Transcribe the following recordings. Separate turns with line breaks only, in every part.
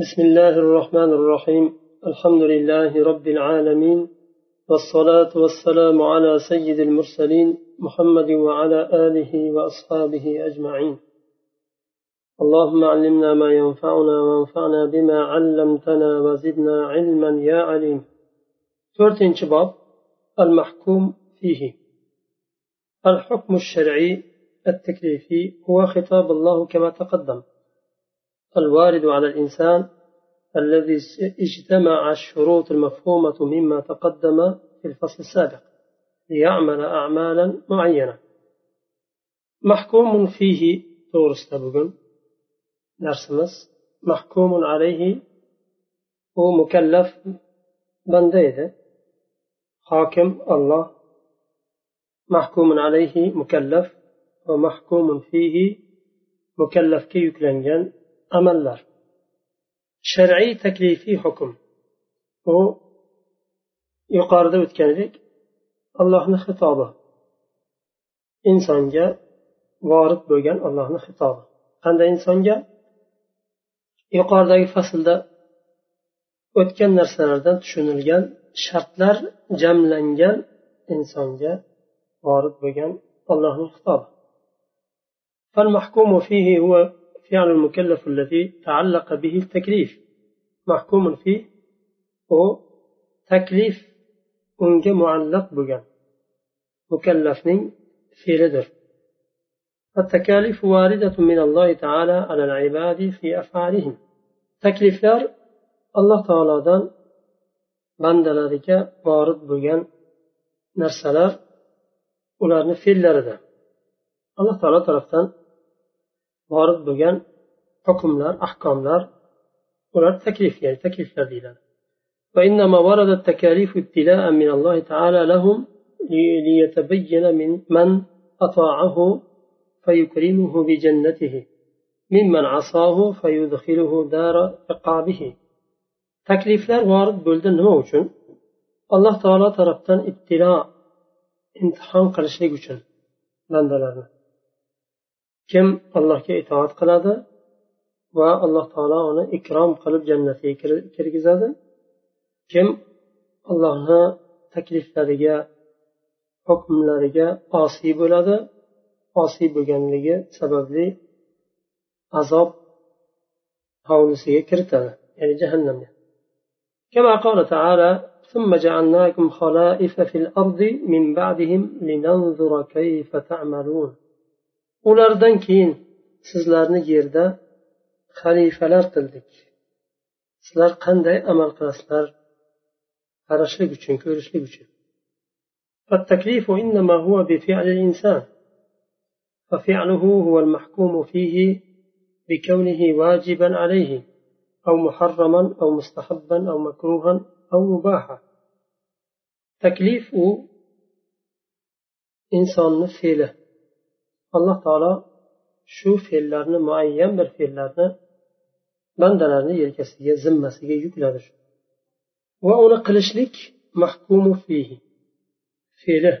بسم الله الرحمن الرحيم الحمد لله رب العالمين والصلاة والسلام على سيد المرسلين محمد وعلى آله وأصحابه أجمعين اللهم علمنا ما ينفعنا وانفعنا بما علمتنا وزدنا علما يا عليم تورتين شباب المحكوم فيه الحكم الشرعي التكليفي هو خطاب الله كما تقدم الوارد على الإنسان الذي اجتمع الشروط المفهومة مما تقدم في الفصل السابق ليعمل أعمالا معينة. محكوم فيه دور السابقون نرسمس محكوم عليه هو مكلف بنديه حاكم الله. محكوم عليه مكلف ومحكوم فيه مكلف كي amallar shar'iy taklifiy hukm u yuqorida o'tganidek allohni xitobi insonga vorid bo'lgan allohni xitobi qanday insonga yuqoridagi faslda o'tgan narsalardan tushunilgan shartlar jamlangan insonga vorid bo'lgan allohning xitobi فالمحكوم فيه هو فعل المكلف الذي تعلق به التكليف محكوم فيه هو تكليف أنك معلق بجان مكلف في ردر التكاليف واردة من الله تعالى على العباد في أفعالهم. تكليف الله تعالى دان بندلارك وارد بجان نرسلار ولارن في الله تعالى طرفتان vorid bo'lgan hukmlar ahkomlar ular taklif ya'ni takliflar deyiladi وإنما ورد التكاليف ابتلاء من الله تعالى لهم ليتبين من من أطاعه فيكرمه بجنته ممن عصاه فيدخله دار عقابه takliflar vorid bo'ldi nima uchun alloh taolo tarafdan ibtilo imtihon qilishlik uchun bandalarni kim allohga itoat qiladi va alloh taolo uni ikrom qilib jannatiga kirgizadi kim allohni takliflariga hukmlariga osiy bo'ladi osiy bo'lganligi sababli azob hovlisiga kiritadi ya'ni jahannamga كما قال تعالى ثم جعلناكم خلائف في الأرض من بعدهم لننظر كيف تعملون ulardan keyin sizlarni yerda xalifalar qildik. Sizlar qanday amal qilasizlar? Qarashlik uchun ko'rishlik uchun. فالتكليف إنما هو بفعل الإنسان ففعله هو المحكوم فيه بكونه واجبا عليه أو محرما أو مستحبا أو مكروها أو مباحا تكليف إنسان فعله alloh taolo shu fe'llarni muayyan bir fe'llarni bandalarni yelkasiga zimmasiga yukladi va uni qilishlik mahkumu fihi. Fe'li.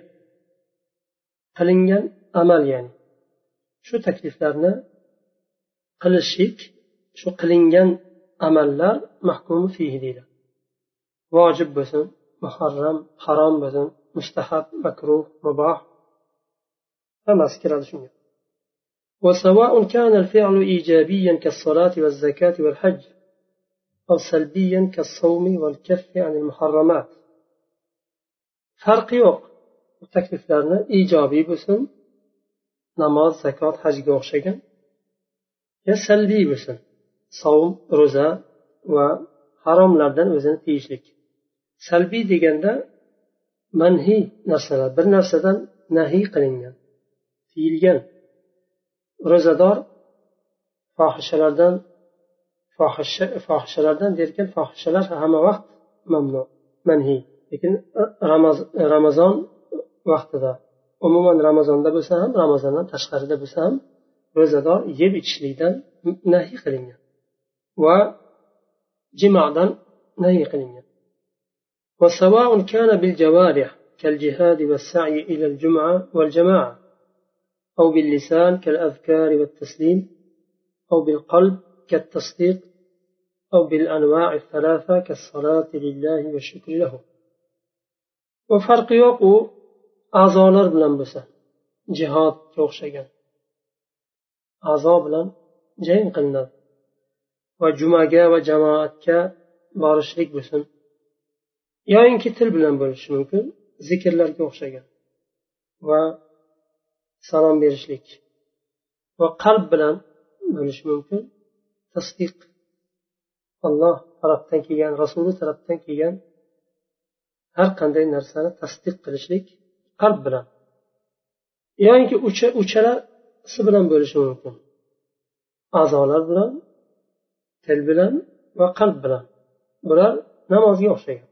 Qilingan amal ya'ni. Shu takliflarni qilishlik shu qilingan amallar mahkumu fihi deydi. Vojib bo'lsin muharram harom bo'lsin mustahab makruh muboh hammasi kiradi shunga وسواء كان الفعل إيجابيا كالصلاة والزكاة والحج أو سلبيا كالصوم والكف عن المحرمات. فرق يوق التكلفة لنا إيجابي بسن نماذ زكاة حج غوشيكا يا سلبي بسن صوم رزا وحرام لدن وزن تيجلك سلبي ديجندا منهي نرسلا بل نرسلا نهي قلنجا tiyilgan ro'zador fohishalardan fohishalardan derkan fohishalar hamma vaqt mamnu manhiy lekin ramazon vaqtida umuman ramazonda bo'lsa ham ramazondan tashqarida bo'lsa ham ro'zador yeb ichishlikdan nahiy qilingan va jimodan nahiy qilingan وسواء كان بالجوارح كالجهاد والسعي إلى الجمعة والجماعة أو باللسان كالأذكار والتسليم أو بالقلب كالتصديق أو بالأنواع الثلاثة كالصلاة لله والشكر له وفرق يوقو a'zolar bilan bo'lsa jihodga o'xshagan a'zo bilan jang qilinadi va jumaga va jamoatga borishlik bo'lsin yoyinki til bilan bo'lishi mumkin zikrlarga o'xshagan va salom berishlik va qalb bilan bo'lishi mumkin. Tasdiq. Alloh tarafdan kelgan rasuli tarafdan kelgan har qanday narsani tasdiq qilishlik qalb bilan. Yoinki uchalasi bilan bo'lishi mumkin. A'zolar bilan til bilan va qalb bilan. Bular namozga o'xshagan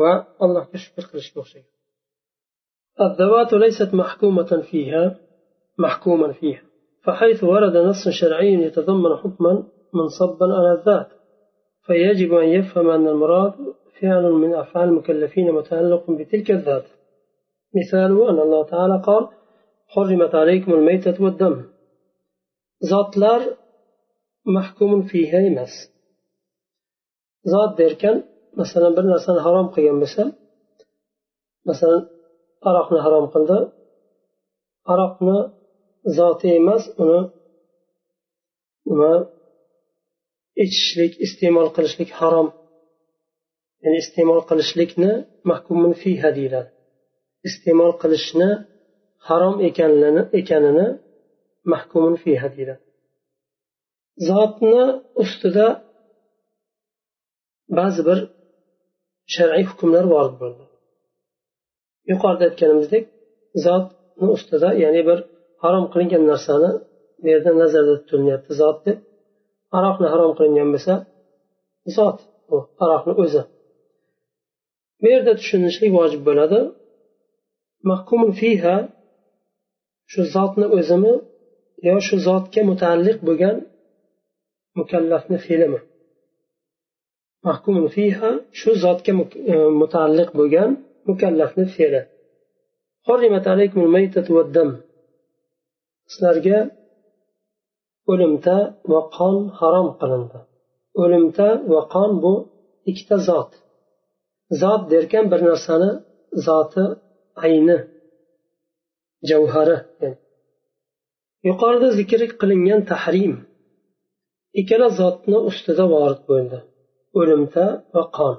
va allohga shukur qilishga o'xshagan. الذوات ليست محكومة فيها محكوما فيها فحيث ورد نص شرعي يتضمن حكما منصبا على الذات فيجب أن يفهم أن المراد فعل من أفعال المكلفين متعلق بتلك الذات. مثاله أن الله تعالى قال حرمت عليكم الميتة والدم zotlar mahkumun fiha emas zot derkan masalan bir narsani harom qilgan bo'lsa masalan aroqni harom qildi. Aroqni zoti emas uni nima ichishlik iste'mol qilishlik harom. Ya'ni iste'mol qilishlikni mahkumun fiha deyiladi. Iste'mol qilishni harom ekanini mahkumun fiha deyiladi. Zotni ustida ba'zi bir shar'iy hukmlar vorid bo'ldi. Yuqorida aytganimizdek zotni ustida ya'ni bir harom qilingan narsani bu yerda nazarda tutilyapti zot deb. Aroqni harom qilingan bo'lsa zot u aroqni o'zi. Bu yerda tushunishlik vojib bo'ladi. Fiha shu zotni o'zimi yo shu zotga mutaalliq bo'lgan mukallafni fe'limi? Mahkum fiha shu zotga e, mutaalliq bo'lgan mukallafni fe'li. Sizlarga o'limta va qon harom qilindi. O'limta va qon bu ikkita zot. Zot derkan bir narsani zoti ayni javhari yuqorida zikr qilingan tahrim ikkala zotni ustida vorid bo'ldi. O'limta va qon.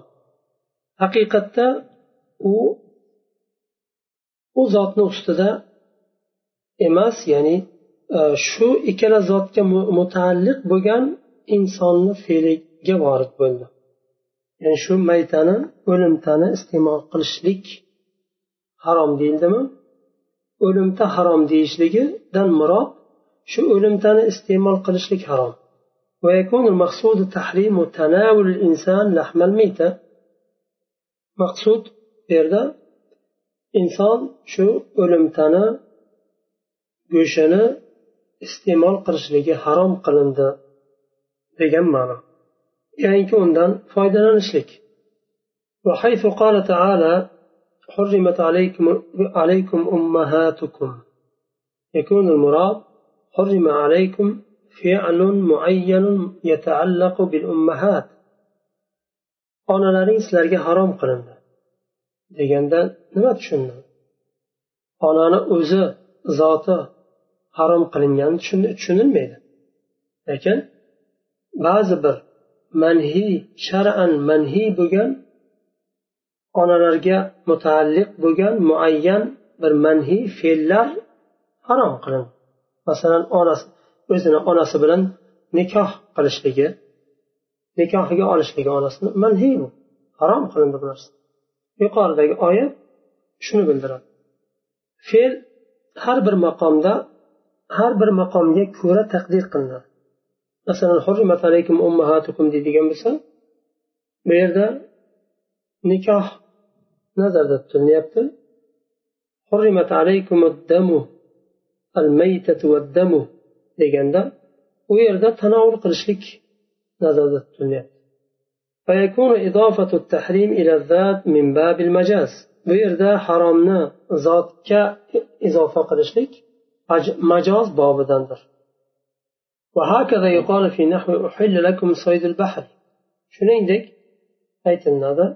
Haqiqatda u u zotni ustida emas ya'ni e, shu ikkala zotga mutaalliq bo'lgan insonni fe'liga vorid bo'ldi ya'ni shu maytani o'limtani iste'mol qilishlik harom deyildimi o'limta harom deyishligidan murod shu o'limtani iste'mol qilishlik harom ويكون المقصود تحريم تناول الإنسان لحم الميتة مقصود yerda inson shu o'limtani go'shtini iste'mol qilishligi harom qilindi degan ma'no ya'niki undan foydalanishlik وحيث قال تعالى حرمت عليكم, عليكم أمهاتكم يكون المراد حرم عليكم فعل معين يتعلق بالأمهات onalaring sizlarga harom qilindi Deganda nima tushundi onani o'zi zoti harom qilingani tushunilmaydi. Lekin ba'zi bir manhiy shar'an manhiy bo'lgan onalarga mutaalliq bo'lgan muayyan bir manhiy fe'llar harom qilindi masalan onasi o'zini onasi bilan nikoh qilishligi nikohiga olishligi onasini manhiy bu. Harom qilindi bu narsa. Yuqoridagi oyat shuni bildiradi. Fe'l har bir maqomda har bir maqomga ko'ra taqdir qilinadi. Masalan hurrimat alaykum ummahatukum deydigan bo'lsa bu yerda nikoh nazarda tutilyapti hurrimat alaykum damu al maytatu deganda u yerda tanovul qilishlik nazarda tutilyapti فيكون إضافة التحريم إلى الذات من باب المجاز bu yerda haromni zotga izofa qilishlik majoz bobidandir وهكذا يقال في نحو أحل لكم صيد البحر shuningdek aytilinadi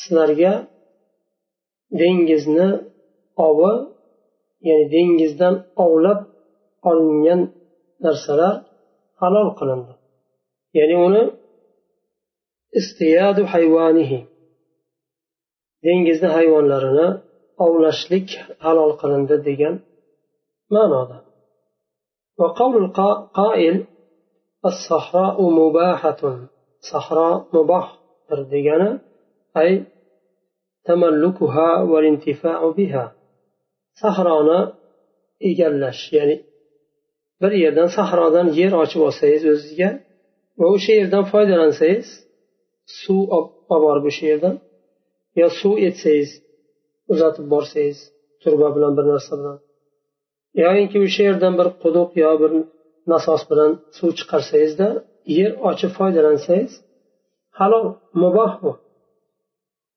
sizlarga dengizni ovi ya'ni dengizdan ovlab olingan narsalar halol qilindi ya'ni uni istiyadu hayvonihi dengizni hayvonlarini ovlashlik halol qilindi degan ma'noda وقول القائل الصحراء مباحة صحراء مباح degani ay tamallukuha valintifau biha sahroni egallash ya'ni bir yerdan sahrodan yer ochib olsangiz o'zizga va o'sha yerdan foydalansangiz suv olib borib o'sha yerdan. Yo suv etsangiz uzatib borsangiz turba bilan bir narsa bilan. Yoyinki o'sha yerdan bir quduq yo bir nasos bilan suv chiqarsangizda yer ochib foydalansangiz halol muboh bu.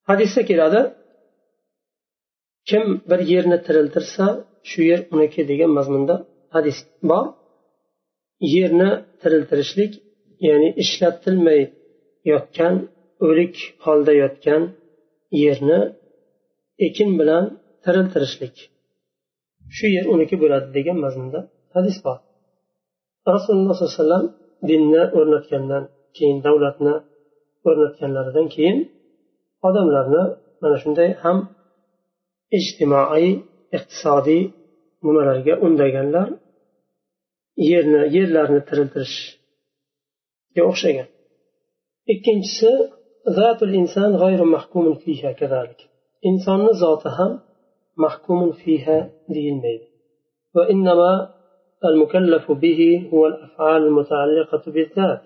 Hadisda keladi kim bir yerni tiriltirsa shu yer uniki degan mazmunda hadis bor. Yerni tiriltirishlik ya'ni ishlatilmay yotgan o'lik holda yotgan yerni ekin bilan tiriltirishlik. Shu yer uniki bo'ladi degan mazmunda hadis bor. Rasululloh sollallohu alayhi vasallam dinni o'rnatgandan keyin davlatni o'rnatganlaridan keyin odamlarni mana shunday ham ijtimoiy iqtisodiy nimalarga undaganlar yerni yerlarni tiriltirishga o'xshagan. ikkinchisi insonni zoti ham محكوم فيها deyilmaydi وإنما المكلف به هو الأفعال المتعلقة بالذات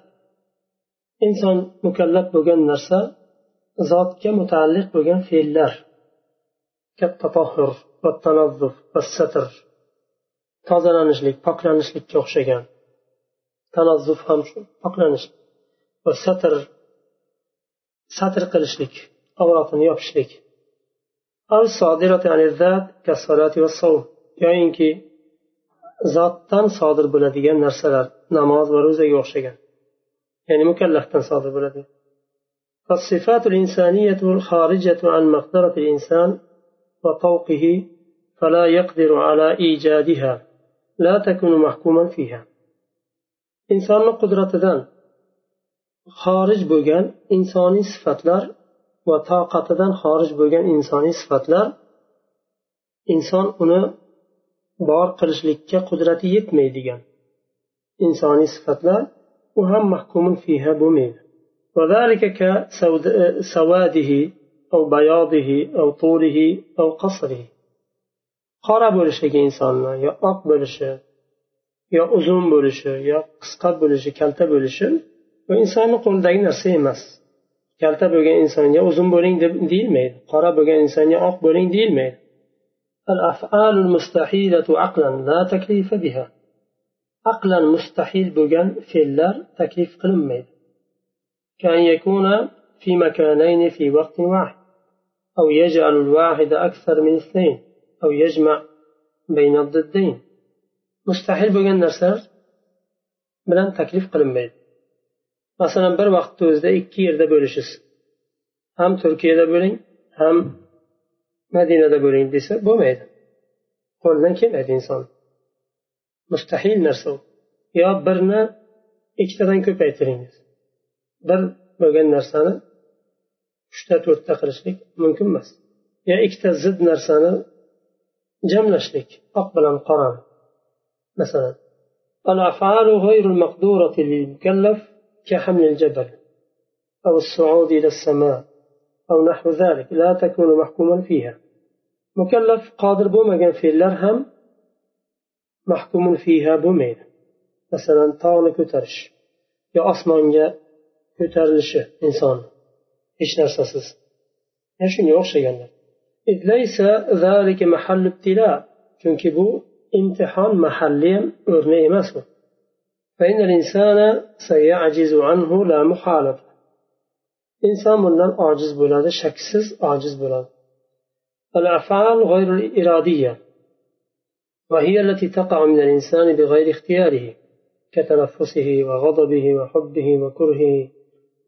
إنسان مكلف بغن نرسى ذات متعلق بغن في الله كالتطهر والتنظف والستر tozalanishlik poklanishlikka o'xshagan tanazzuf ham shu poklanish va satr satr qilishlik avratini yopishlik yoyinki zotdan sodir bo'ladigan narsalar namoz va ro'zaga o'xshagan ya'ni mukallafdan sodir bo'ladi فالصفات الإنسانية الخارجة عن مقدرة الإنسان وطوقه فلا يقدر على إيجادها لا تكون محكوما فيها إنسان قدرتدان خارج بوغان إنساني صفاتlar va toqatidan xorij bo'lgan insoniy sifatlar inson uni bor qilishlikka qudrati yetmaydigan insoniy sifatlar u ham mahkumun fiha bo'lmaydi وذلك كسواده أو بياضه أو طوله أو قصره qora bo'lishligi insonni yo oq bo'lishi yo uzun bo'lishi yo qisqa bo'lishi kalta bo'lishi bu insonni qo'lidagi narsa emas kalta bo'lgan insonga uzun bo'ling deb deyilmaydi qora bo'lgan insonga oq bo'ling deyilmaydi الأفعال المستحيلة عقلا لا تكليف بها عقلا مستحيل بوغان فيلر تكليف قلميد كأن يكون في مكانين في وقت واحد أو يجعل الواحد أكثر من اثنين أو يجمع بين الضدين مستحيل بوغان نرسل بلان تكليف قلميد masalan bir vaqtni o'zida ikki yerda bo'lishiz ham turkiyada bo'ling ham madinada bo'ling desa bo'lmaydi. Qo'lidan kelmaydi inson. Mustahil narsa u. Yo birni ikkitadan ko'paytiringiz. Bir bo'lgan narsani uchta to'rtta qilishlik mumkin emas. Yo ikkita zid narsani jamlashlik oq bilan qorani. Masalan الأفعال غير المقدورة للمكلف كحمل الجبل أو الصعود إلى السماء أو نحو ذلك لا تكون محكوما فيها مكلف قادر بومغان في هم محكوم فيها بوميد مثلا tog'ni ko'tarish yo osmonga ko'tarilishi inson hech narsasiz shunga o'xshaganlar chunki bu imtihon mahalli ham o'rni emas bu فإن الإنسان سيعجز عنه لا محالة. إنسان من عاجز بلاد شكسز عاجز بلاد الأفعال غير الإرادية وهي التي تقع من الإنسان بغير اختياره كتنفسه وغضبه وحبه وكرهه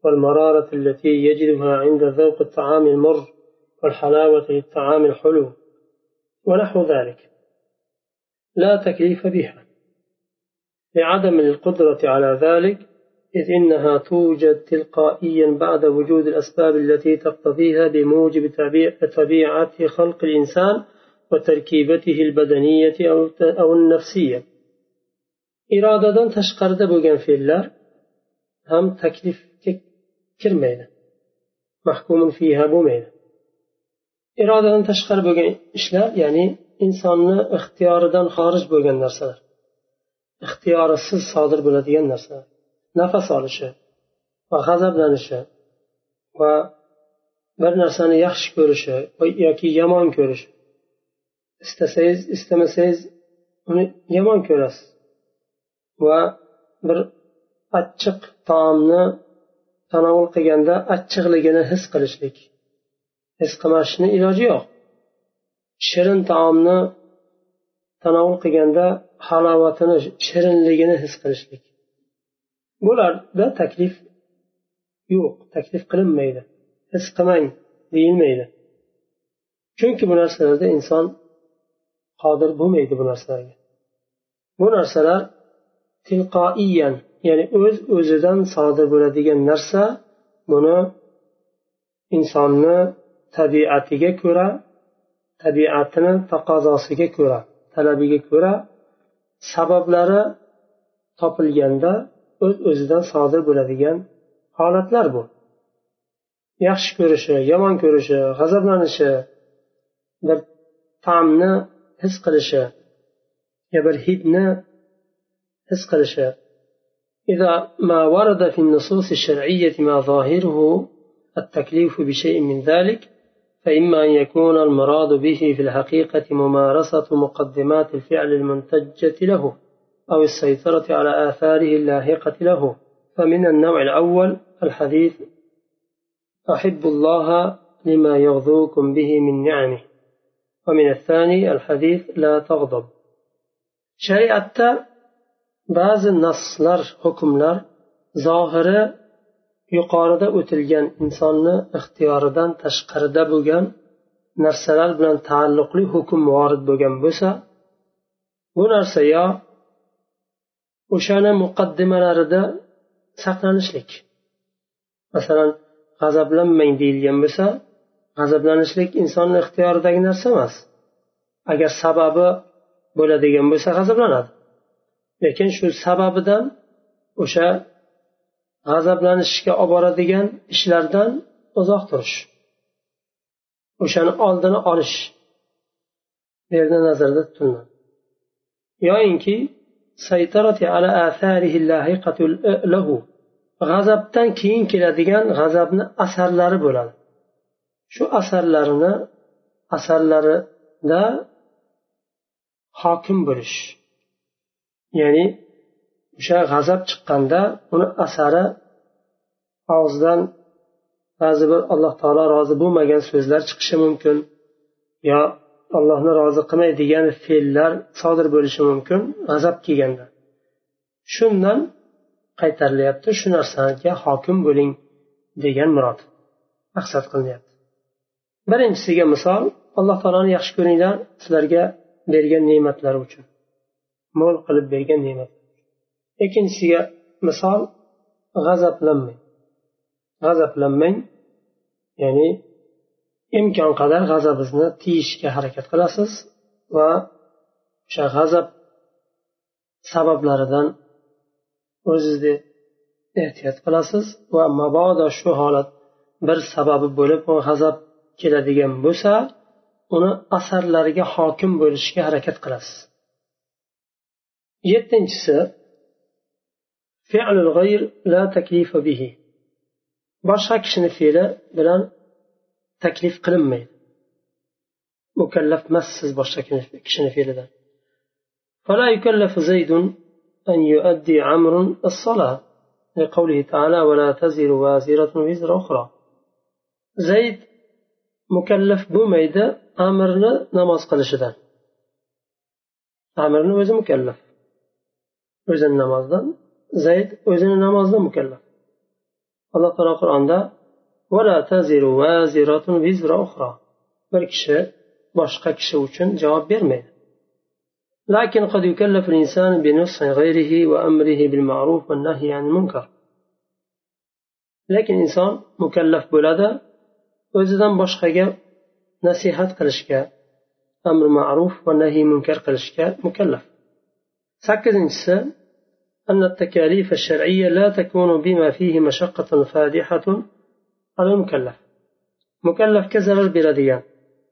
والمرارة التي يجدها عند ذوق الطعام المر والحلاوة للطعام الحلو ونحو ذلك. لا تكليف بها. لعدم القدرة على ذلك إذ إنها توجد تلقائيا بعد وجود الأسباب التي تقتضيها بموجب طبيعة خلق الإنسان وتركيبته البدنية أو النفسية. إرادة تشقر دبوغن في الله هم تكلف كرمينة محكوم فيها بومينة. إرادة تشقر بوغن إشلا يعني إنسان اختيار دان خارج بوغن نرسلر. Ixtiyorisiz sodir bo'ladigan narsa. Nafas olishi va g'azablanishi va bir narsani yaxshi ko'rishi yoki yomon ko'rishi. Istasangiz istamasangiz uni yomon ko'rasiz va bir achchiq taomni tanovul qilganda achchiqligini his qilishlik. His qilmaslikni iloji yo'q. Shirin taomni tanovul qilganda halovatini shirinligini his qilishlik. Bularda taklif yo'q taklif qilinmaydi. His qilmang deyilmaydi. Chunki bu narsalarda inson qodir bo'lmaydi bu narsalarga. Bu narsalar tilqoiyan ya'ni o'z o'zidan sodir bo'ladigan narsa buni insonni tabiatiga ko'ra tabiatini taqozosiga ko'ra talabiga ko'ra sabablari topilganda o'z o'zidan sodir bo'ladigan holatlar bu yaxshi ko'rishi yomon ko'rishi g'azablanishi bir ta'mni his qilishi yo bir hidni his qilishi إذا ما ورد في النصوص الشرعية ما ظاهره التكليف بشيء من ذلك فإما أن يكون المراد به في الحقيقة ممارسة مقدمات الفعل المنتجة له أو السيطرة على آثاره اللاحقة له. فمن النوع الأول الحديث أحب الله لما يغذوكم به من نعمه. ومن الثاني الحديث لا تغضب. شريعة ba'zi naslar hukmlar zohiri yuqorida o'tilgan insonni ixtiyoridan tashqarida bo'lgan narsalar bilan taalluqli hukm vorid bo'lgan bo'lsa bu narsa yo o'shani muqaddimalarida saqlanishlik. Masalan g'azablanmang deyilgan bo'lsa g'azablanishlik insonni ixtiyoridagi narsa emas. Agar sababi bo'ladigan bo'lsa g'azablanadi. Lekin shu sababidan o'sha g'azablanishga olib boradigan ishlardan uzoq turish. O'shani oldini olish. Bu yerda nazarda tutiladi yoyinki g'azabdan keyin keladigan g'azabni asarlari bo'ladi. Shu asarlarini asarlarida hokim bo'lish. Ya'ni o'sha g'azab chiqqanda uni asari og'zidan ba'zi bir alloh taolo rozi bo'lmagan so'zlar chiqishi mumkin yo allohni rozi qilmaydigan fe'llar sodir bo'lishi mumkin g'azab kelganda. Shundan qaytarilyapti shu narsaga hokim bo'ling degan murod maqsad qilinyapti. Birinchisiga misol alloh taoloni yaxshi ko'ringlar sizlarga bergan ne'matlari uchun mo'l qilib bergan ne'mat ikkinchisiga misol g'azablanmang. G'azablanmang ya'ni imkon qadar g'azabingizni tiyishga harakat qilasiz va o'sha g'azab sabablaridan o'zizni ehtiyot qilasiz. Va mabodo shu holat bir sababi bo'lib u g'azab keladigan bo'lsa uni asarlariga hokim bo'lishga harakat qilasiz. Yettinchisi فعل الغير لا تكليف به. باشا كشن فيلا بلا تكليف قلم مي مكلف مسز باشا كشن فيلا فلا يكلف زيد أن يؤدي عمر الصلاة لقوله تعالى ولا تزر وازرة وزر أخرى. زيد مكلف بميدة أمرنا نماز قلشدا أمرنا وزي مكلف. وزن نماز zayd o'zini namozda mukallaf alloh taolo qur'onda bir kishi boshqa kishi uchun javob bermaydi لكن قد يكلف الإنسان بنصح غيره وأمره بالمعروف والنهي عن المنكر lekin inson mukallaf bo'ladi o'zidan boshqaga nasihat qilishga amri ma'ruf va nahiy munkar qilishga mukallaf sakkizinchisi أن التكاليف الشرعية لا تكون بما فيه مشقة فادحة على المكلف. مكلف كزرر بلديا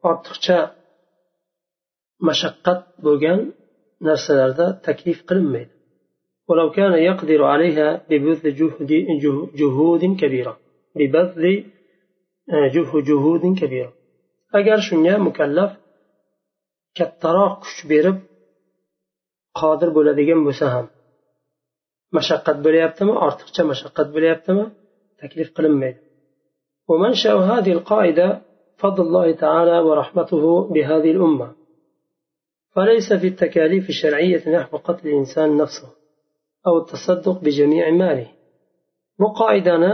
أعطقشا مشقة بوغان نفس الأرض تكليف قلمين ولو كان يقدر عليها ببذل جهد جهود كبيرة. ببذل آه، جهد جهود كبيرة. أجل شنيا مكلف كالتراقش برب قادر qodir مساهم mashaqqat bo'layaptimi ortiqcha mashaqqat bo'layaptimi taklif qilinmaydi ومنشأ هذه القاعدة فضل الله تعالى ورحمته بهذه الأمة. فليس في التكاليف الشرعية نحو قتل الإنسان نفسه أو التصدق بجميع ماله. مقاعدنا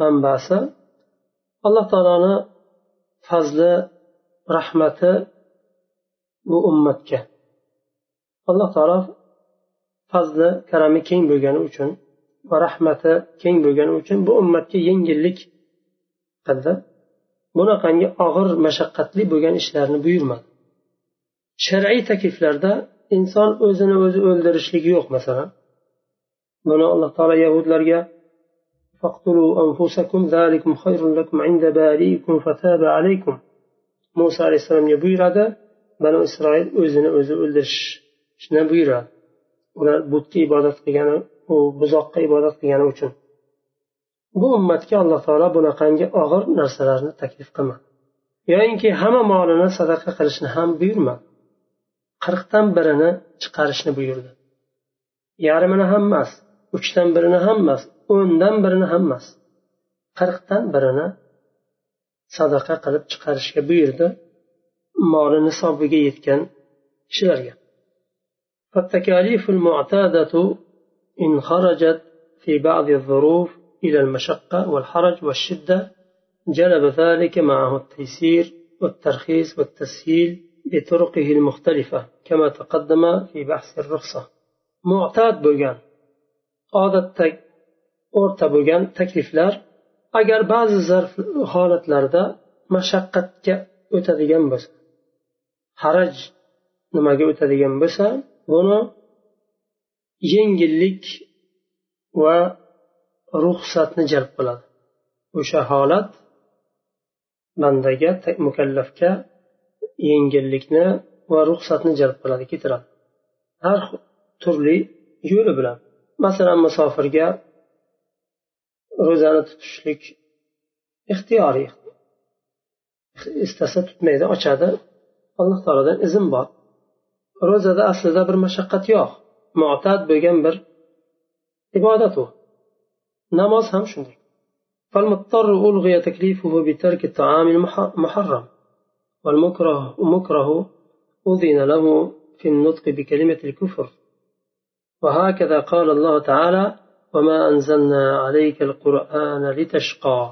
منبعث الله تعالى فضل bu ummatga alloh taolo fazli karami keng bo'lgani uchun va rahmati keng bo'lgani uchun bu ummatga yengillik qildi. Bunaqangi og'ir mashaqqatli bo'lgan ishlarni buyurmadi. Shar'iy takliflarda inson o'zini o'zi o'ldirishligi yo'q masalan. Buni alloh taolo yahudlarga muso alayhissalomga buyuradi banu isroil o'zini o'zi o'ldirishni buyuradi. Ular butga ibodat qilgani u buzoqqa ibodat qilgani uchun. Bu ummatga alloh taolo bunaqangi og'ir narsalarni taklif qilmadi. Yoyinki hamma molini sadaqa qilishni ham buyurmadi qirqdan birini chiqarishni buyurdi. Yarmini ham emas uchdan birini ham emas o'ndan birini ham emas. Qirqdan birini sadaqa qilib chiqarishga buyurdi moli nisobiga yetgan kishilarga. فالتكاليف المعتادة إن خرجت في بعض الظروف إلى المشقة والحرج والشدة جلب ذلك معه التيسير والترخيص والتسهيل بطرقه المختلفة كما تقدم في بحث الرخصة. معتاد بوغان odatda o'rta bo'lgan takliflar agar ba'zi zarf holatlarda mashaqqatga o'tadigan bo'lsa haraj nimaga o'tadigan bo'lsa buni yengillik va ruxsatni jalb qiladi. O'sha holat bandaga mukallafga yengillikni va ruxsatni jalb qiladi keltiradi. Har turli yo'li bilan. Masalan musofirga ro'zani tutishlik ixtiyoriy. Istasa tutmaydi ochadi. Alloh taolodan izn bor. Ro'zada aslida bir mashaqqat yo'q mo'tad bo'lgan bir ibodat u namoz ham shunday فالمضطر ألغي تكليفه بترك الطعام المحرم والمكره مكره أذن له في النطق بكلمة الكفر. وهكذا قال الله تعالى وما أنزلنا عليك القرآن لتشقى.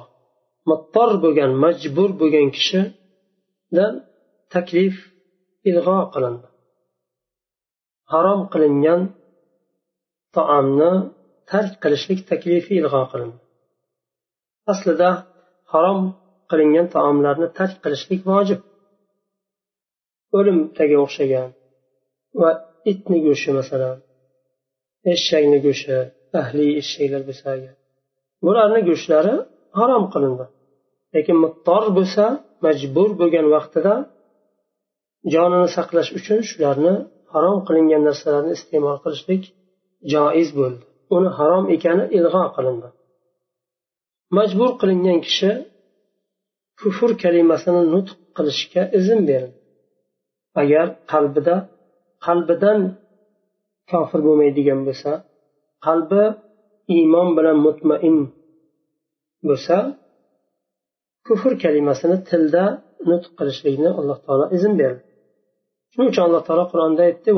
مضطر بغن مجبور بغن كشي تكليف إلغاء قلند harom qilingan taomni tark qilishlik taklifi ilg'o qilindi. Aslida harom qilingan taomlarni tark qilishlik vojib. O'limtaga o'xshagan va itni go'shti masalan eshakni go'shti ahli eshaklar bo'lsa agar bularni go'shtlari harom qilindi. Lekin muttor bo'lsa majbur bo'lgan vaqtida jonini saqlash uchun shularni harom qilingan narsalarni iste'mol qilishlik joiz bo'ldi. Uni harom ekani ilg'o qilindi. Majbur qilingan kishi kufr kalimasini nutq qilishga izn berildi agar qalbida qalbidan kofir bo'lmaydigan bo'lsa qalbi iymon bilan mutmain bo'lsa kufr kalimasini tilda nutq qilishlikni alloh taolo izn berdi. shuning uchun alloh taolo qur'onda aytdi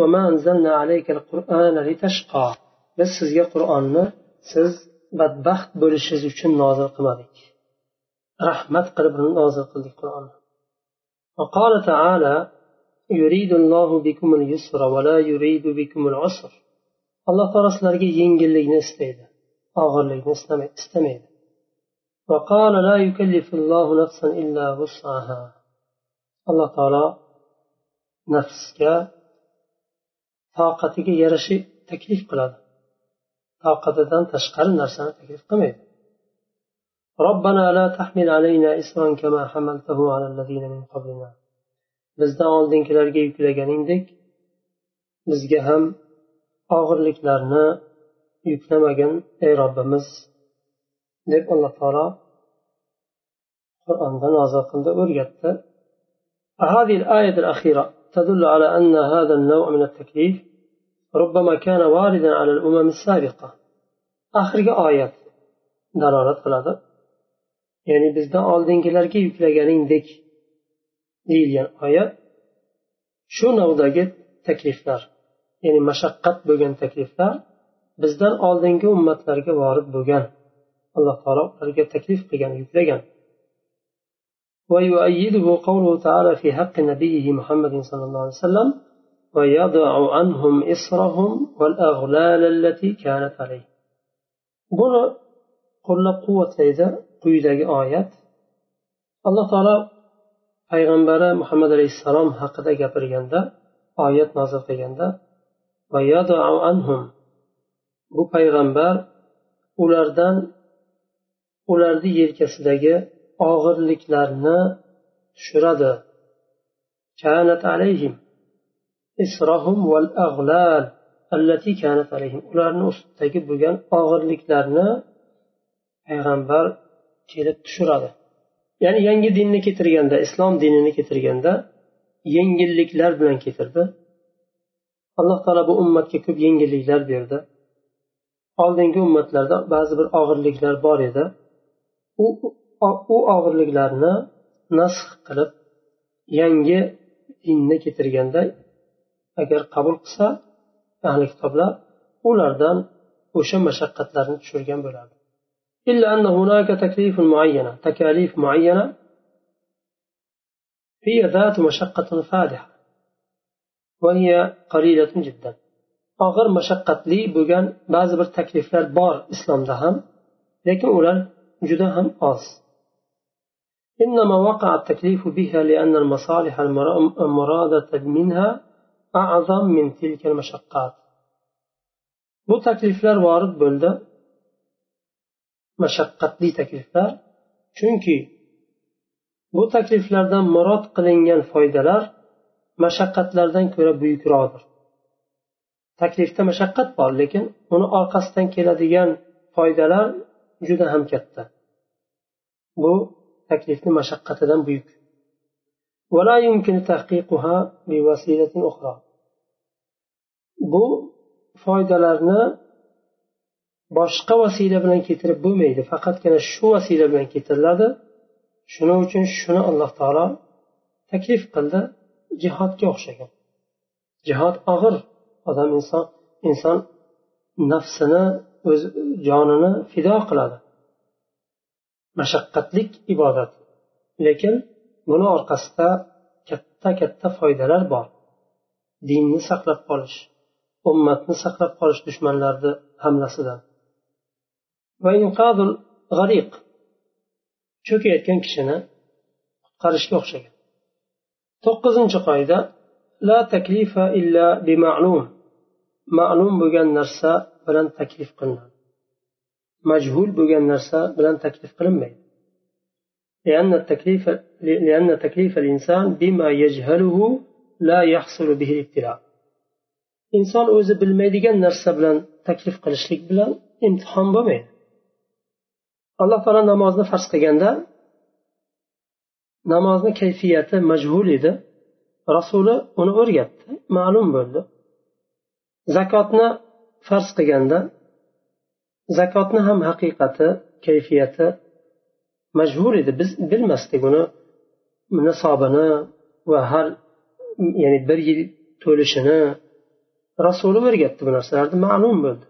biz sizga qur'onni siz badbaxt bo'lishingiz uchun nozil qilmadik rahmat qilib nozil qildik qur'onni وقال تعالى يريد الله بكم اليسر ولا يريد بكم العسر alloh taolo sizlarga yengillikni istaydi og'irlikni istamaydi وقال لا يكلف الله نفسا إلا وسعها alloh taolo nafsga toqatiga yarasha taklif qiladi toqatidan tashqari narsani taklif qilmaydi ربنا لا تحمل علينا إسرا كما حملته على الذين من قبلنا bizdan oldingilarga yuklaganingdek bizga ham og'irliklarni yuklamagin ey robbimiz deb alloh taolo qur'onda nozil qildi o'rgatdi هذه الآية الأخيرة تدل على أن هذا النوع من التكليف ربما كان واردا على الأمم السابقة آخر آية دلالة قلادة ya'ni bizdan oldingilarga yuklaganingdek deyilgan oyat shu navdagi takliflar ya'ni mashaqqat bo'lgan takliflar bizdan oldingi ummatlarga vorid bo'lgan alloh taolo ularga taklif qilgan yuklagan ويؤيده قوله تعالى في حق نبيه محمد صلى الله عليه وسلم ويضع عنهم إصرهم والأغلال التي كانت عليه buni qo'llab quvvatlaydi quyidagi oyat alloh taolo payg'ambari muhammad alayhissalom haqida gapirganda oyat nozil qilganda bu payg'ambar ulardan ularni yelkasidagi og'irliklarni tushiradi كانت عليهم إسرهم والأغلال التي كانت عليهم ularni ustidagi bo'lgan og'irliklarni payg'ambar kelib tushiradi ya'ni yangi dinni keltirganda islom dinini keltirganda yengilliklar bilan keltirdi alloh taolo bu ummatga ko'p yengilliklar berdi oldingi ummatlarda ba'zi bir og'irliklar bor edi u u og'irliklarni nasx qilib yangi dinni keltirganda agar qabul qilsa ahli kitoblar ulardan o'sha mashaqqatlarni tushirgan bo'ladi إلا أن هناك تكليف معينة تكاليف معينة هي ذات مشقة فادحة وهي قليلة جدا og'ir mashaqqatli bo'lgan ba'zi bir takliflar bor islomda ham lekin ular juda ham oz إنما وقع التكليف بها لأن المصالح المرادة منها أعظم من تلك المشقات bu takliflar vorid bo'ldi mashaqqatli takliflar chunki bu takliflardan murod qilingan foydalar mashaqqatlardan ko'ra buyukroqdir taklifda mashaqqat bor lekin uni orqasidan keladigan foydalar juda ham katta bu taklifni mashaqqatidan buyuk ولا يمكن تحقيقها بوسيلة أخرى bu foydalarni boshqa vasila bilan keltirib bo'lmaydi faqatgina shu vasila bilan keltiriladi shuning uchun shuni alloh taolo taklif qildi jihodga o'xshagan jihod og'ir odam inson inson nafsini o'z jonini fido qiladi Mashaqqatlik ibodat. Lekin buni orqasida katta katta foydalar bor. Dinni saqlab qolish ummatni saqlab qolish dushmanlarni hamlasidan. G'ariq. Cho'kayotgan kishini qutqarishga o'xshagan. To'qqizinchi qoida la taklifa illa bima'lum ma'lum bo'lgan narsa bilan taklif qilinadi. majhul bo'lgan narsa bilan taklif qilinmaydi لأن التكليف لأن تكليف الإنسان بما يجهله لا يحصل به الابتلاء inson o'zi bilmaydigan narsa bilan taklif qilishlik bilan imtihon bo'lmaydi alloh taolo namozni farz qilganda namozni kayfiyati majhul edi rasuli uni o'rgatdi ma'lum bo'ldi zakotni farz qilganda zakotni ham haqiqati kayfiyati majhul edi biz bilmasdik uni nisobini va har ya'ni bir yil to'lishini rasuli o'rgatdi bu narsalarni ma'lum bo'ldi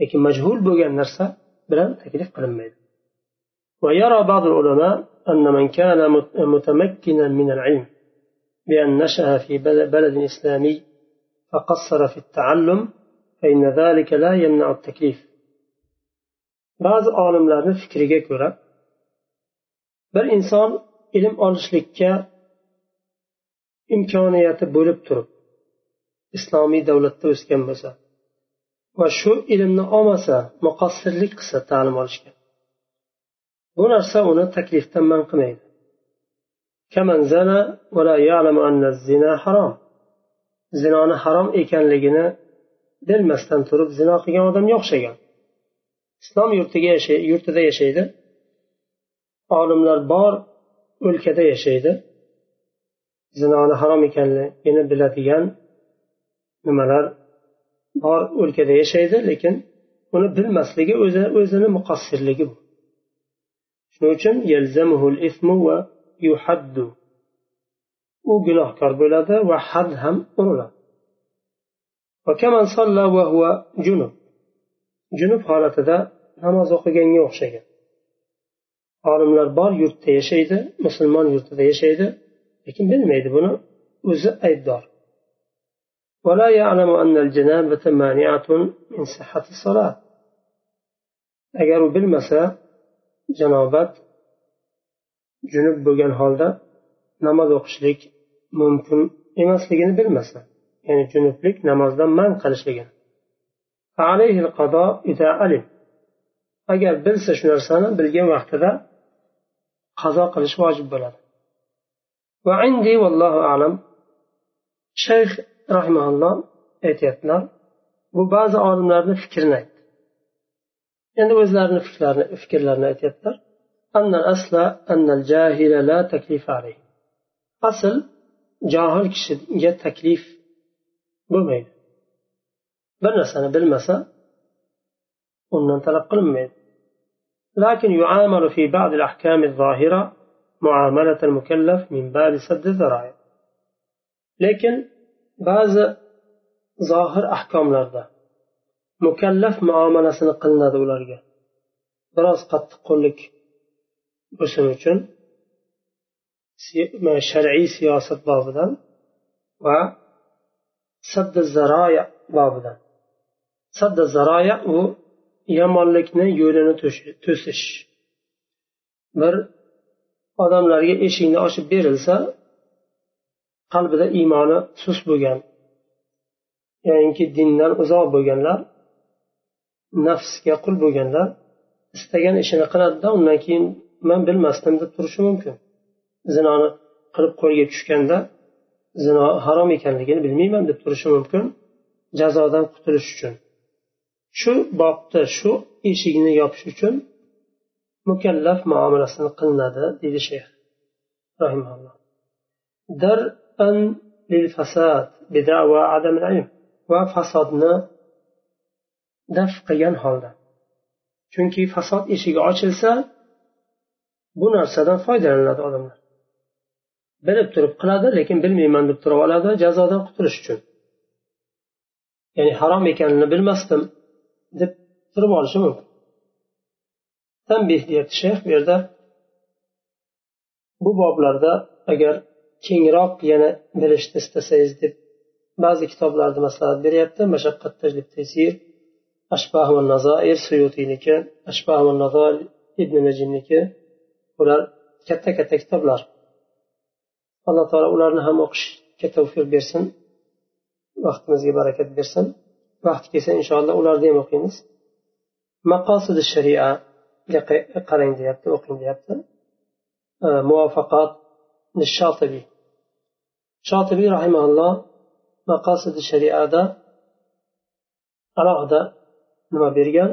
lekin majhul bo'lgan narsa bilan taklif qilinmaydi ويرى بعض العلماء أن من كان متمكنا من العلم بأن نشأ في بلد إسلامي فقصر في التعلم فإن ذلك لا يمنع التكليف ba'zi olimlarni fikriga ko'ra bir inson ilm olishlikka imkoniyati bo'lib turib islomiy davlatda o'sgan bo'lsa va shu ilmni olmasa muqassirlik qilsa ta'lim olishga bu narsa uni taklifdan man qilmaydi. Zinoni harom ekanligini bilmasdan turib zino qilgan odamga o'xshagan islom yurtiga yurtida yashaydi. Olimlar bor o'lkada yashaydi. Zinoni harom ekanligini biladigan nimalar bor o'lkada yashaydi lekin uni bilmasligi o'zi o'zini muqassirligi bu. Shuning uchun u gunohkor bo'ladi va had ham uriladi. junub holatida namoz o'qiganga o'xshagan olimlar bor yurtda yashaydi musulmon yurtida yashaydi lekin bilmaydi buni o'zi aybdor ولا يعلم أن الجنابة مانعة من صحة الصلاة agar u bilmasa janobat junub bo'lgan holda namoz o'qishlik mumkin emasligini bilmasa ya'ni junublik namozdan man qilishligini agar bilsa shu narsani bilgan vaqtida qazo qilish vojib bo'ladi. Alam shayx rahimaulloh aytyaptilar bu ba'zi olimlarni fikrini aytdi. Endi o'zlarini fikrlarini fikrlarini aytyaptilar. Asl johil kishiga taklif bo'lmaydi. Bir narsani bilmasa undan talab qilinmaydi لكن يعامل في بعض الأحكام الظاهرة معاملة المكلف من باب سد الذرائع لكن ba'zi zohir ahkomlarda mukallaf muomalasini qilinadi ularga biroz qattiqqo'llik bo'lsin uchun shar'iy siyosat bobidan va sadda zaroya bobidan sadda zaroya u yomonlikni yo'lini to'sish. Bir odamlarga eshikni ochib berilsa qalbida iymoni sust bo'lgan yoinki dindan uzoq bo'lganlar nafsga qul bo'lganlar istagan ishini qiladida undan keyin man bilmasdim deb turishi mumkin. Zinoni qilib qo'lga tushganda zino harom ekanligini bilmayman deb turishi mumkin jazodan qutulish uchun. shu bobda shu eshikni yopish uchun mukallaf muomalasini qilinadi deydi shayx rahimalloh va va fasodni daf qilgan holda. Chunki fasod eshigi ochilsa bu narsadan foydalanadi odamlar. Bilib turib qiladi lekin bilmayman deb turib oladi jazodan qutulish uchun. Ya'ni harom ekanini bilmasdim. Deb turib olishi mumkin. Tanbeh deyapti shayx bu yerda bu boblarda agar kengroq yana bilishni istasangiz deb ba'zi kitoblarda maslahat beryapti. Mashaqqat tajlib tesir ashbahu nazoir suyutiyniki ashbahu nazoir ibn najimniki bular katta katta kitoblar. Alloh taolo ularni ham o'qishga tavfiq bersin vaqtimizga barakat bersin. Vaqti kelsa inshaalloh ularni ham o'qiymiz maqosidi shariaga qarang deyapti o'qing deyapti muvafaqat للشاطبي shotibiy rahimaulloh maqosidi shariada alohida nima bergan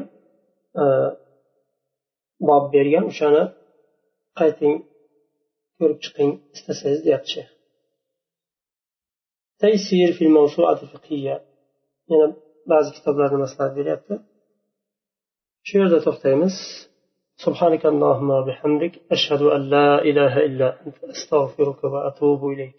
bob bergan o'shani qayting ko'rib chiqing istasangiz deyapti shayx taysir fil fiqhiya yana ba'zi kitoblarni maslahat beryapti shu yerda to'xtaymiz سبحانك اللهم وبحمدك أشهد أن لا إله إلا أنت أستغفرك وأتوب إليك